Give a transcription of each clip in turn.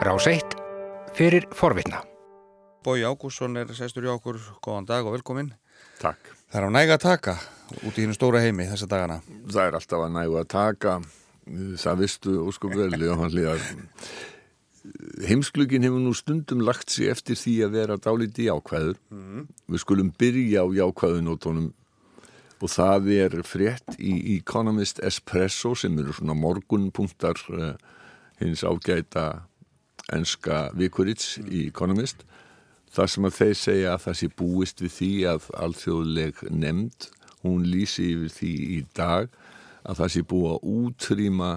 Rás 1 fyrir forvitna. Bói Ágússon er sestur í okkur, góðan dag og velkomin. Takk. Það er á næga að taka út í hennu stóra heimi þessa dagana. Það er alltaf að nægu að taka, það vistu óskum vel, Jóhann Líðar. Heimsklugin hefur nú stundum lagt sig eftir því að vera dálítið jákvæður. Mm. Við skulum byrja á jákvæðunótonum og það er frétt í Economist Espresso sem eru svona morgunpunktar uh, hins ágæta enska Vikurits mm. í Economist þar sem að þeir segja að það sé búist við því að alþjóðleg nefnd, hún lýsi yfir því í dag að það sé búið að útrýma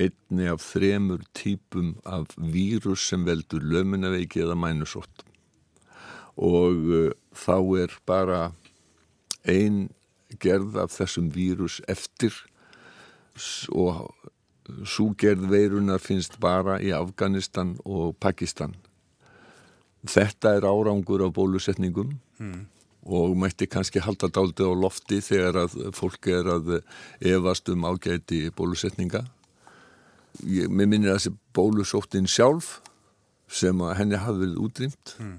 einni af þremur típum af vírus sem veldur lömunaveiki eða mænusótt og uh, þá er bara ein gerð af þessum vírus eftir og svo gerð veirunar finnst bara í Afganistan og Pakistan þetta er árangur af bólusetningum mm. og mætti kannski halda dálta á lofti þegar að fólk er að evast um ágæti bólusetninga Ég, mér minnir að þessi bólusóttin sjálf sem að henni hafi verið útrýmt mm.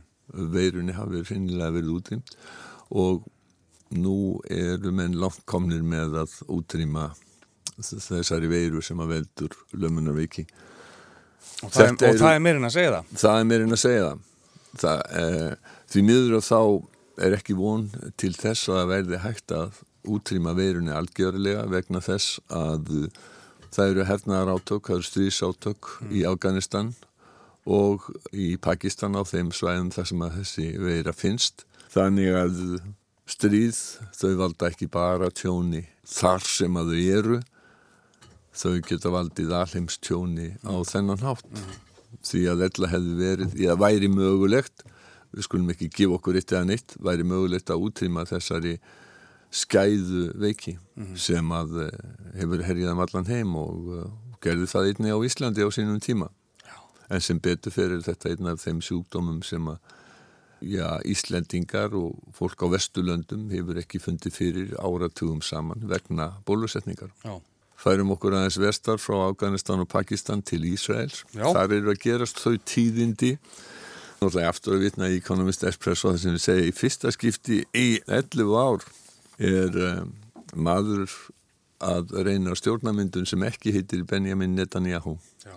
veirunni hafi verið finnilega verið útrýmt og nú eru menn langt komnir með að útrýma þessari veiru sem að veldur lömunarviki og, það er, og það er meirinn að segja það. Það er meirinn að segja það, það eh, því miður og þá er ekki von til þess að það verði hægt að útrýma veirunni algjörlega vegna þess að það eru hernaðar átök, það eru strísátök mm. í Afganistan og í Pakistan á þeim svæðum þar sem að þessi veira finnst. Þannig að stríð, þau valda ekki bara tjóni þar sem að þau eru þau geta valdið alheims tjóni á mm. þennan hátt mm. því að ella hefði verið, eða væri mögulegt við skulum ekki gefa okkur eitt eða neitt væri mögulegt að útrýma þessari skæðu veiki mm. sem að eh, hefur herjað um allan heim og uh, gerði það einni á Íslandi á sínum tíma Já. en sem betur fyrir þetta einn af þeim sjúkdómum sem að já, Íslendingar og fólk á Vesturlöndum hefur ekki fundið fyrir áratugum saman vegna bólusetningar. Já. Færum okkur aðeins vestar frá Afganistan og Pakistan til Ísraels. Já. Þar eru að gerast þau tíðindi Náttúrulega aftur að vitna í Economist Espresso það sem við segja í fyrsta skipti í 11 ár er um, maður að reyna stjórnamyndun sem ekki heitir Benjamin Netanyahu. Já.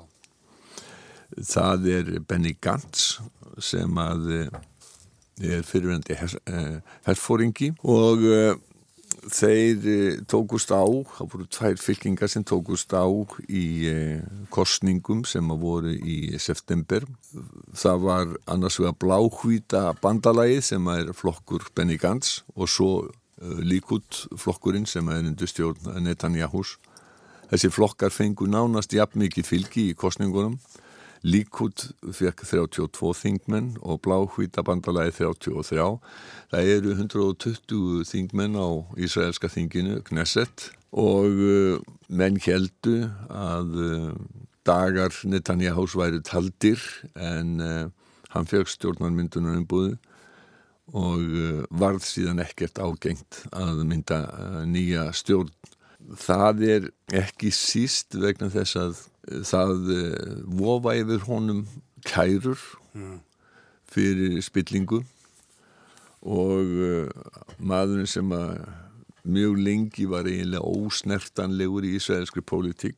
Það er Benny Gantz sem að er fyrirvendi her, eh, herfóringi og þeir uh, tókust á, það voru tvær fylkingar sem tókust á í uh, kostningum sem að voru í september. Það var annars vegar bláhvíta bandalagi sem er flokkur Benny Gantz og svo líkút flokkurinn sem er undir stjórn Netanyahus. Þessi flokkar fengu nánast jafn mikið fylgi í kostningunum Líkút fekk 32 þingmenn og Bláhvítabandalagi 33. Það eru 120 þingmenn á Ísraelska þinginu, Knesset, og uh, menn heldu að uh, dagar Netanyahus væri taldir en uh, hann fekk stjórnarmyndunar umbúðu og varð síðan ekkert ágengt að mynda nýja stjórn. Það er ekki síst vegna þess að það eh, vofa yfir honum kærur mm. fyrir spillingu og uh, maðurinn sem að mjög lengi var eiginlega ósnertanlegur í Ísraelskri pólitík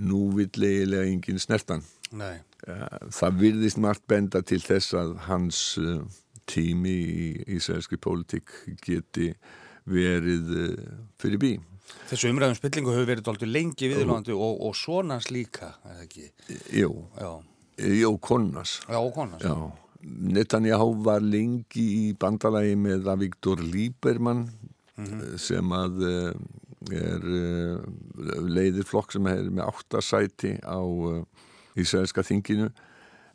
nú vill eiginlega engin snertan Nei. það virðist margt benda til þess að hans tími í Ísraelskri pólitík geti verið fyrir bí Þessu umræðum spillingu hefur verið alltaf lengi viðlóðandi og, og sonans líka, eða ekki? Jú. Jú, konas. Já, konas. Já, Netanyahu var lengi í bandalagi með að Viktor Líbermann mm -hmm. sem að eh, er eh, leiðir flokk sem er með áttasæti á Ísraelska þinginu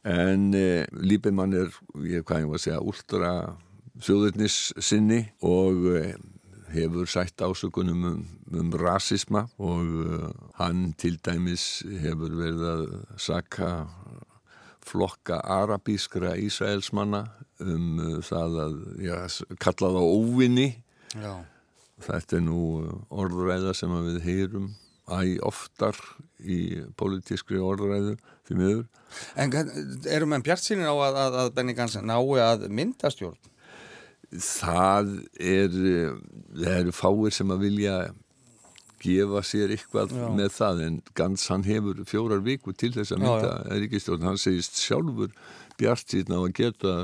en Líbermann er, ég hvað ég var að segja, últra þjóðurnis sinni og hefur sætt ásökunum um, um rasisma og uh, hann til dæmis hefur verið að saka flokka arabískra Ísraelsmanna um uh, það að já, kalla það óvinni Já. þetta er nú orðræða sem við heyrum æg oftar í pólitískri orðræðu því miður. En erum við bjart sínir á að, að, að Benny Gantz nái að myndastjórn? Það er, það eru fáir sem að vilja gefa sér eitthvað já. með það en Gantz hann hefur fjórar viku til þess að mynda ríkistjórn, hann segist sjálfur bjart síðan á að geta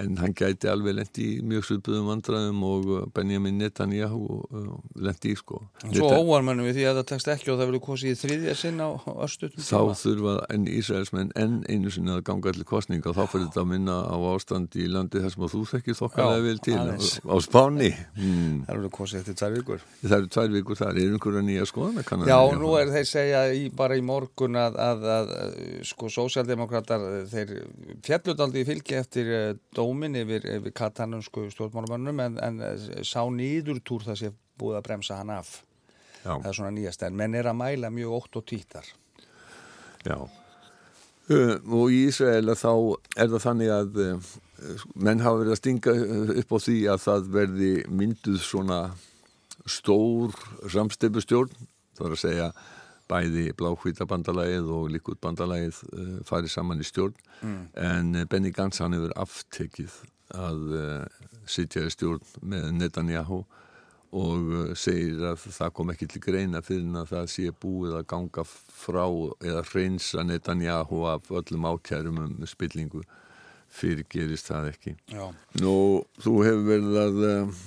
en hann gæti alveg lendi í mjög svipuðum vandraðum og uh, Benjamin Netanyahu uh, lendi í sko. En svo óvarmannum við því að það tekst ekki og það vilja kosið í þriðja sinn á östutum Þá þurfa enn Ísraelsmenn enn einu sinni að ganga allir kostninga og þá fyrir þetta að minna á ástand í landi þar sem að þú þekkir þokkalega vel til á, á Spáni. Hmm. Það eru kosið eftir tvær vikur. Það eru tvær vikur þar, er einhverja nýja skoðan Já, nú er þeir segja í, bara í morgun að, að, að sko dómin yfir, yfir katanumsku stjórnmálumannum en, en eh, sá nýðurtúr það sé búið að bremsa hann af. Já. það er svona nýjast en menn er að mæla mjög ótt og tvítar Já. Uh, og í Ísraela þá er það þannig að uh, menn hafa verið að stinga upp á því að það verði mynduð svona stór samstefustjórn það var að segja bæði bláhvítabandalagið og líkutbandalagið uh, farið saman í stjórn mm. en Benny Gantz hann hefur aftekið að uh, sitja í stjórn með Netanyahu og uh, segir að það kom ekki til greina fyrir að það sé búið að ganga frá eða hreinsa Netanyahu af öllum ákjærum um spillingu fyrir gerist það ekki Já. Nú, þú hefur verið að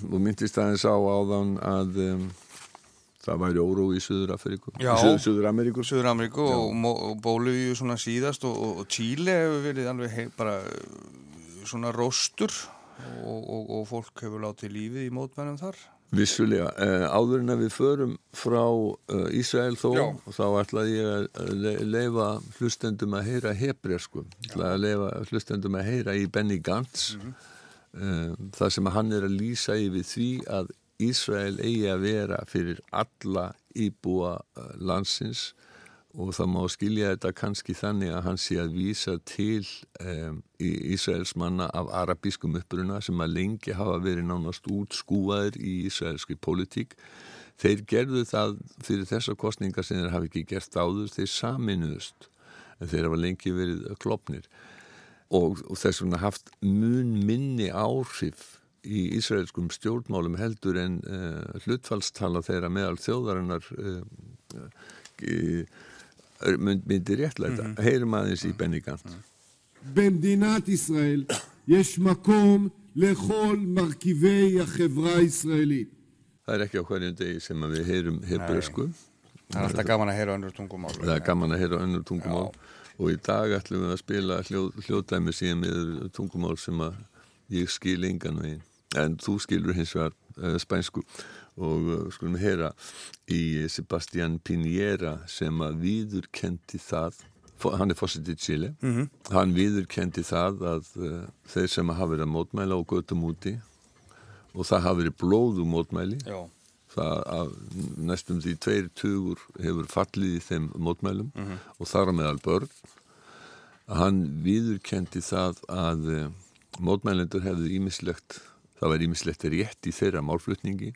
og myndist aðeins á áðan að um, það væri óró í Suður-Ameríku. Suður-Ameríku Suður og, og Bólivíu svona síðast og, og Tíli hefur verið alveg hei, bara svona róstur og, og fólk hefur látið lífið í mótmennum þar. Vissulega, eh, áður en að við förum frá uh, Ísrael þó Já. þá ætlaði ég að le leifa hlustendum að heyra hebresku ætlaði að leifa hlustendum að heyra í Benny Gantz. Mm -hmm. það sem hann er að lýsa yfir því að Ísrael eigi að vera fyrir alla íbúa uh, landsins og það má skilja þetta kannski þannig að hann sé að vísa til um, Ísraels manna af arabískum uppruna sem að lengi hafa verið nánast útskúaður í ísraelski politík. Þeir gerðu það fyrir þessa kostningar sem þeir hafi ekki gert áður, þeir saminuðust en þeir hafa lengi verið klopnir og, og þess vegna haft mun minni áhrif í Ísraelskum stjórnmálum heldur en uh, hlutfallstala þeirra meðal þjóðarinnar uh, uh, myndi réttlæta. Mm -hmm. Heyrum aðeins í Benny Gant. במדינת ישראל יש מקום לכל מרכיבי החברה הישראלית. Það er ekki á hverjum degi sem við heyrum hebresku. Það er alltaf gaman að heyra önnur tungumál. Það er gaman að heyra önnur tungumál Já. og í dag ætlum við að spila hljóð, hljóðdæmi síðan með tungumál sem að ég skil engan veginn en þú skilur hins vegar uh, spænsku og uh, skulum heyra í Sebastián Piñera sem að viðurkendi það hann er fósitt í Chile mm -hmm. hann viðurkendi það að uh, þeir sem hafa verið að mótmæla og götu múti og það hafa verið blóðu mótmæli Já. það að næstum því tveir tugur hefur fallið í þeim mótmælum mm -hmm. og þar meðal börn hann viðurkendi það að mótmælendur hefðu ímislegt Það var ímislegt rétt í þeirra málflutningi.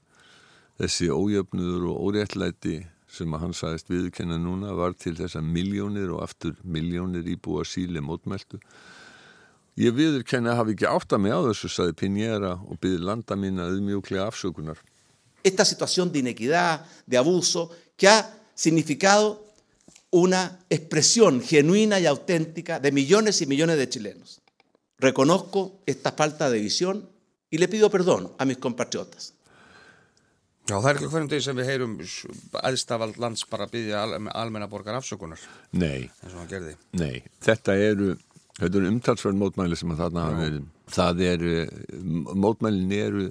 Þessi ójöfnuður og óréttlæti sem að hann sagðist viðkenna núna var til þessa miljónir og aftur miljónir íbúa síli mótmæltu. Ég viðkenna hafi ekki átt að mig á þessu, saði Pinjera og byði landa mín að umjúklega afsökunar. Esta situación de inequidad, de abuso, que ha significado una expresión genuina y auténtica de millones y millones de chilenos. Reconozco esta falta de visión y le pido perdón a mis compatriotas. Já, það er ekki hverjum degi sem við heyrum aðstafald lands bara að byggja al, almenna borgar afsökunar. Nei. eins og hann gerði. Nei, þetta eru, þetta eru umtalsverð mótmæli sem að þarna hafa verið. Það eru, mótmælin eru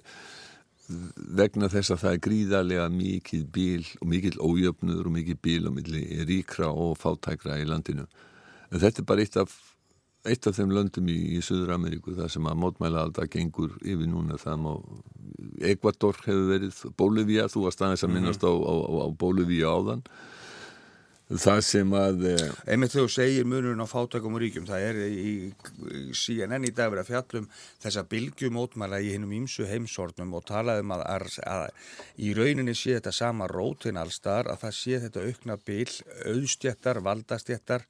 vegna þess að það er gríðarlega mikið bíl og mikið ójöfnur og mikið bíl og mikið ríkra og fátækra í landinu. En þetta er bara eitt af eitt af þeim löndum í, í Suður Ameríku það sem að mótmæla alltaf gengur yfir núna það má Ekvator hefur verið, Bólivía þú varst aðeins að minnast á, á, á Bólivía áðan. Það sem að eh, Einmitt þegar þú segir munurinn á fátækum og ríkjum, það er í, í CNN í dag verið að fjallum þessa bylgjumótmæla í hinnum ímsu heimsornum og talaðum að, að, að í rauninni sé þetta sama rótin allstar, að það sé þetta aukna byll, auðstjættar, valdastjættar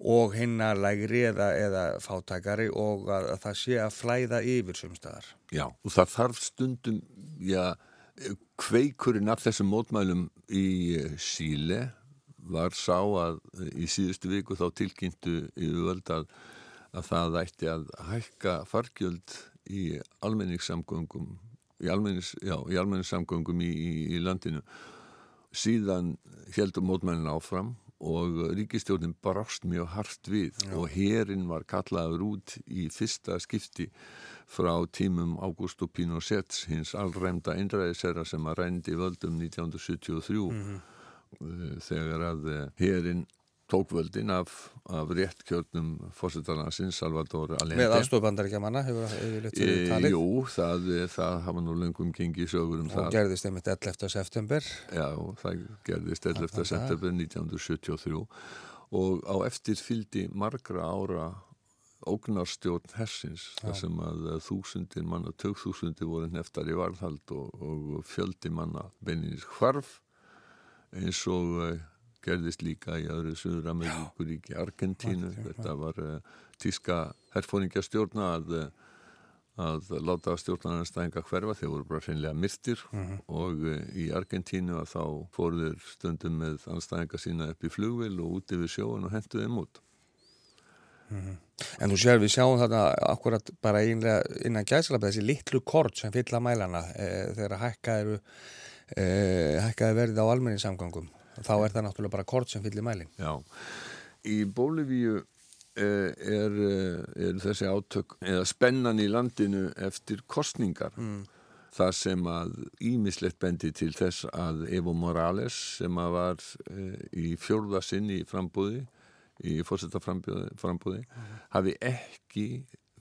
og hinna lægri eða, eða fátækari og að, að það sé að flæða yfir sumstaðar. Já, og það þarf stundum, já, kveikurinn af þessum mótmælum í eh, Síle var sá að eh, í síðustu viku þá tilkynntu yfirvöld að, að það ætti að hækka fargjöld í almenningssamgöngum í, almenningssamgöngum í, í, í landinu síðan heldur mótmælinn áfram og ríkistjórnin brást mjög hart við já. og herin var kallaður út í fyrsta skipti frá tímum Augusto Pinochet hins allræmda einræðisera sem að rændi völdum 1973 mm -hmm. þegar að herin tók völdin af, af réttkjörnum fórsettarnarsins Salvador Allende með aðstofbandaríkja manna hefur það e, talið? Jú, það, það hafa nú lengum gengið sögur um og það og gerðist einmitt 11. september Já, það gerðist 11. september 1973 og á eftir fyldi margra ára ógnarstjórn hersins þar sem að þúsundir manna, tökþúsundir voru neftar í varðhald og, og fjöldi manna beininir hvarf eins og uh, gerðist líka í öðru Suður Ameríkuríki Argentínu, þetta var uh, tíska herfóringja stjórna að, að láta stjórnarnarstæðinga hverfa, þeir voru bara hreinlega myrtir uh -huh. og í Argentínu að þá fóruður stundum með anstæðinga sína upp í flugvil og út yfir sjóun og henduði þeim út. Mm -hmm. En þú sér við sjáum þarna akkurat bara einlega innan gæðsalabæð þessi litlu kort sem fylla mælana e, þegar hækkaðu e, hækkaðu verið á almenningssamgangum þá er það náttúrulega bara kort sem fyllir mælin Já, í Bólivíu e, er, er þessi átök eða spennan í landinu eftir kostningar mm. það sem að ímislegt bendi til þess að Evo Morales sem að var í fjórða sinn í frambúði í fórsetaframbúði mm hafi ekki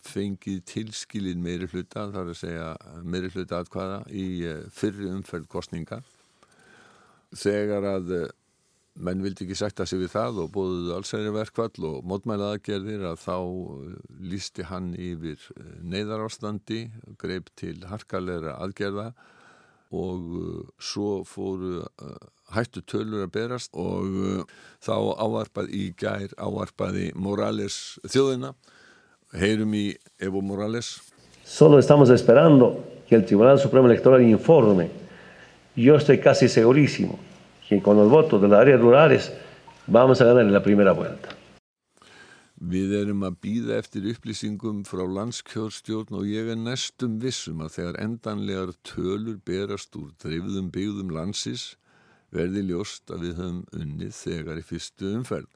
fengið tilskilin meiri hluta þar að segja meiri hluta aðkvaða í eh, fyrri umferð kostninga þegar að eh, menn vildi ekki sagt að sig við það og bóðuðu allsæri verkvall og mótmæla aðgerðir að þá eh, lísti hann yfir neyðarástandi greip til harkalega aðgerða og svo fóru hættu tölur að berast og þá áarpað í gær áarpaði Morales þjóðina. Heyrum í Evo Morales. Solo estamos esperando que el Tribunal Supremo Electoral informe yo estoy casi segurísimo que con los votos de las áreas rurales vamos a ganar en la primera vuelta Við erum að býða eftir upplýsingum frá landskjórstjórn og ég er næstum vissum að þegar endanlegar tölur berast úr dreifðum byggðum landsis verði ljóst að við höfum unnið þegar í fyrstu umferð.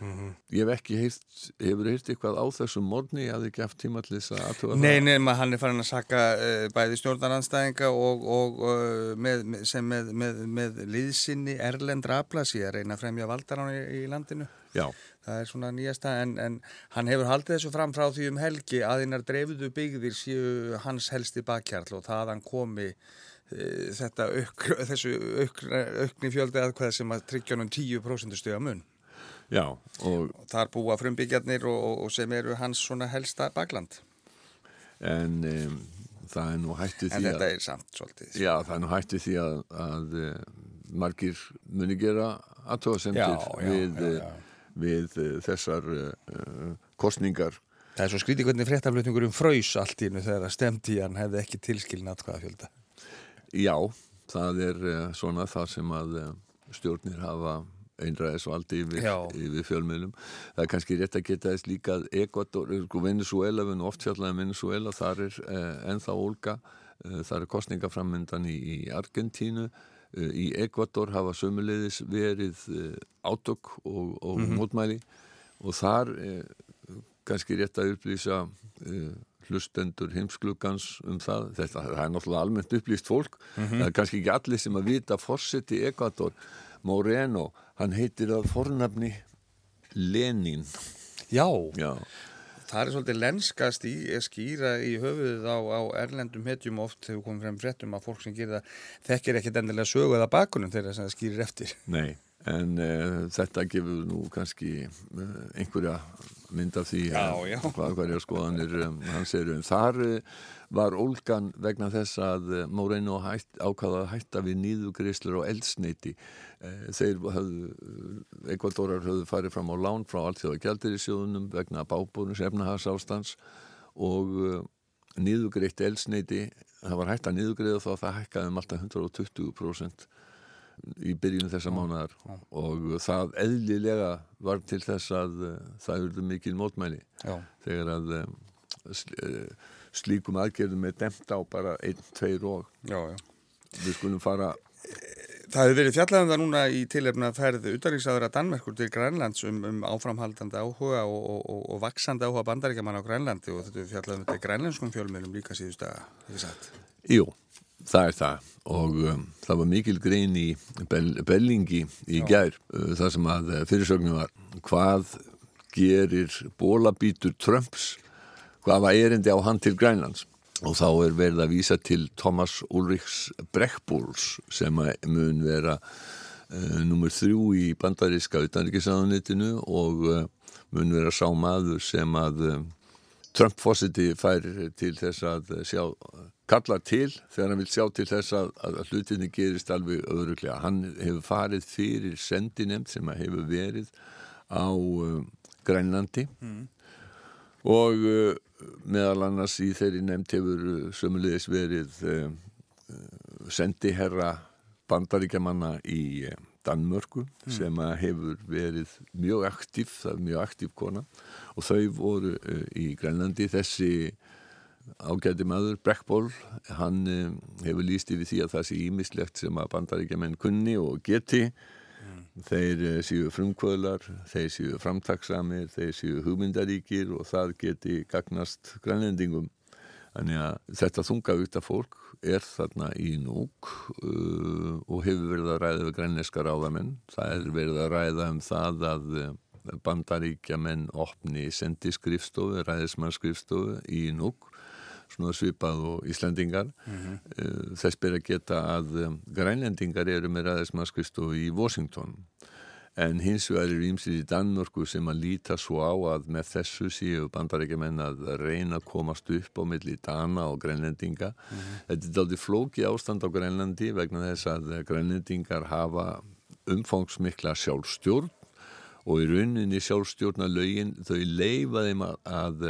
Mm -hmm. Ég hef ekki heilt, hefur heilt eitthvað á þessum morni að þið geft tíma til þess að aðtöða? Nei, nefnum að hann er farin að saka uh, bæði stjórnaranstæðinga og, og uh, með, sem með, með, með liðsynni Erlend Raplas ég er reyna að fremja valdar á í, í landinu. Já. Það er svona nýjasta en, en hann hefur haldið þessu fram frá því um helgi að einar dreifuðu byggðir séu hans helsti bakkjarl og það hann komi Eh, þetta auk, þessu auk, aukni fjöldi aðkvæð sem að tryggja hann 10% stuða mun Já, og, og þar búa frumbyggjarnir og, og sem eru hans svona helsta bakland. En um, það er nú hættið því að en þetta er samt svolítið já það er nú hættið því að, að uh, margir muni gera aðtóðasendir við, já. við uh, þessar uh, kostningar Það er svo skrítið hvernig fréttaflutningur um fröys allt í hennu þegar að stemdi hann hefði ekki tilskilin aðkvæða fjölda Já, það er uh, svona það sem að uh, stjórnir hafa einræðisvaldi yfir, yfir fjölmiðlum. Það er kannski rétt að geta þess líka að Ecuador, sko Venezuela, við erum oft fjallega Venezuela, þar er uh, ennþá Olga, þar er kostningaframöndan í, í Argentínu, í Ecuador hafa sömulegðis verið átök og, og mm -hmm. mótmæli og þar kannski rétt að upplýsa hlustendur heimsklugans um það þetta það er náttúrulega almennt upplýst fólk mm -hmm. það er kannski ekki allir sem að vita fórseti Ekvator, Moreno hann heitir að fornafni Lenin. Já, Já. það er svolítið lenskast í skýra í höfuðið á, á erlendum hetjum oft hefur komið frem fréttum að fólk sem gerir það þekkir ekkert endilega söguða bakunum þegar það skýrir eftir. Nei en uh, þetta gefur nú kannski uh, einhverja mynd af því Já, já. hvað hverja skoðanir um, hans eru. En þar uh, var Olgan vegna þess að Moreno hætt, ákvaða að hætta við nýðugreislur og eldsneiti þeir höfðu Ekvadorar höfðu farið fram á lán frá allþjóða gjaldirisjóðunum vegna bábúrnus efnahagsástans og nýðugreitt eldsneiti það var hægt að nýðugreiða þá það hækkaði um alltaf 120% í byrjunum þessa mánuðar og það eðlilega var til þess að uh, það eruðu mikil mótmæli Já. þegar að sl uh, slíkum aðgerðum er demt á bara einn, tveir og Já, já. við skulum fara Það hefur verið fjallað um það núna í tilefna ferð utanríksaðara Danmerkur til Grænlands um, um áframhaldandi áhuga og, og, og, og vaksandi áhuga bandaríkjaman á Grænlandi og þetta hefur fjallað um þetta í grænlenskum fjölmjölum líka síðust að þið satt. Jú, það er það. Og um, það var mikil grein í Bell Bellingi í gær uh, það sem að fyrirsögnum var hvað gerir bólabítur Trumps? Hvað var erindi á hann til Grænlands? Og þá er verið að vísa til Thomas Ulrichs Breckbúls sem mun vera uh, nummer þrjú í bandaríska utanrikiðsáðunitinu og uh, mun vera sá maður sem að uh, Trump fósiti fær til þess að sjá, kallar til þegar hann vil sjá til þess að, að hlutinni gerist alveg öðruglega. Hann hefur farið fyrir sendinemt sem hefur verið á uh, Grænlandi. Og uh, meðal annars í þeirri nefnd hefur uh, sömulegis verið uh, uh, sendiherra bandaríkjamanna í uh, Danmörku sem að hefur verið mjög aktív, það er mjög aktív kona. Og þau voru uh, í Grænlandi. Þessi ágæti maður, Breckból hann uh, hefur líst yfir því að það sé ímislegt sem að bandaríkjamenn kunni og geti. Þeir uh, séu frumkvöðlar þeir séu framtaksamir þeir séu hugmyndaríkir og það geti gagnast grænlendingum. Þannig að þetta þungavíkta fólk er þarna í núk uh, og hefur verið að ræða við grænneska ráðamenn. Það er verið að ræða um það að bandaríkja menn opni sendiskrifstofu, ræðismannskrifstofu í núk svipað og Íslandingar mm þess ber að geta að um, grænlendingar eru með ræðismannskrifstofu í Washington. En hins vegar eru ímsið í Danmörku sem að líta svo á að með þessu séu bandarækjumenn að reyna að komast upp á milli Dana og grænlendinga. Þetta er aldrei flóki ástand á Grænlandi vegna þess að grænlendingar hafa umfangsmikla sjálfstjórn og í rauninni sjálfstjórna lögin þau leifa þeim að, að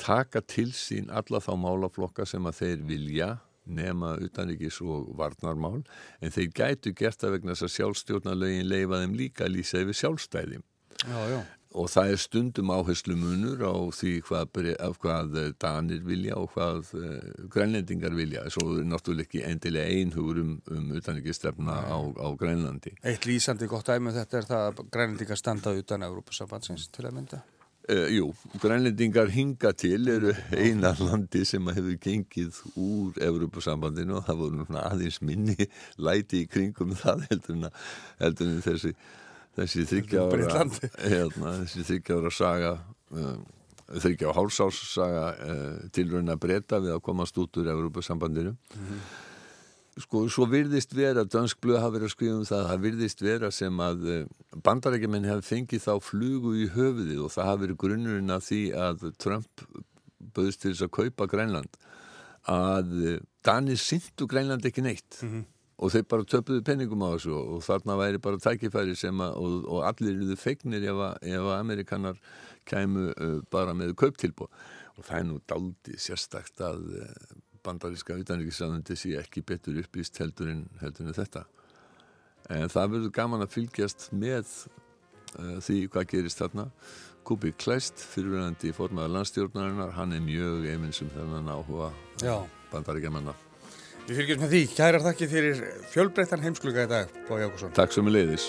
taka til sín alla þá málaflokka sem að þeir vilja nema utanríkis og varnarmál en þeir gætu gert það vegna þess að sjálfstjórnarlögin leifa þeim líka að lýsa yfir sjálfstæði Já, já. og það er stundum áherslu munur á því hvað, af hvað eh, Danir vilja og hvað uh, grænlendingar vilja svo er náttúrulega ekki endilega einhugur um, um utanríkistefna á, á Grænlandi Eitt lýsandi gott dæmi um þetta er það að grænlendingar standa utan Európa-sambandsins til að mynda. Uh, jú, grænlendingar hinga til eru eina landi sem hefur gengið úr Evropasambandinu og það voru aðeins minni læti í kringum það heldur en, heldur en þessi þessi þryggja ára Breitlandi. hérna, þessi þryggja ára saga um, þryggja á hálsás saga uh, tilraun að breyta við að komast út úr Evropasambandinu sko, svo virðist vera dönsk blöð hafa verið að skrifa um það það virðist vera sem að bandarækjumenn hefði fengið þá flugu í höfuðið og það hafi verið grunnurinn að því að Trump bauðst til þess að kaupa Grænland að eh, Danir syndu Grænland ekki neitt og þeir bara töpuðu penningum á þessu og þarna væri bara tækifæri sem að og, og allir eruðu fegnir ef að, ef að Amerikanar kæmu uh, bara með kauptilbúð og það er nú daldið sérstakt að bandaríska utanríkisræðandi sé ekki betur uppvíst heldur en, heldur en þetta en það verður gaman að fylgjast með uh, því hvað gerist þarna Kubi Kleist, fyrirverandi formaður landstjórnarinnar, hann er mjög eiminsum þennan áhuga Já. bandaríkjamanna. Við fylgjum með því. Kærar þakki fyrir fjölbreyttan heimskluga í dag, Bói Jákusson. Takk sem er leiðis.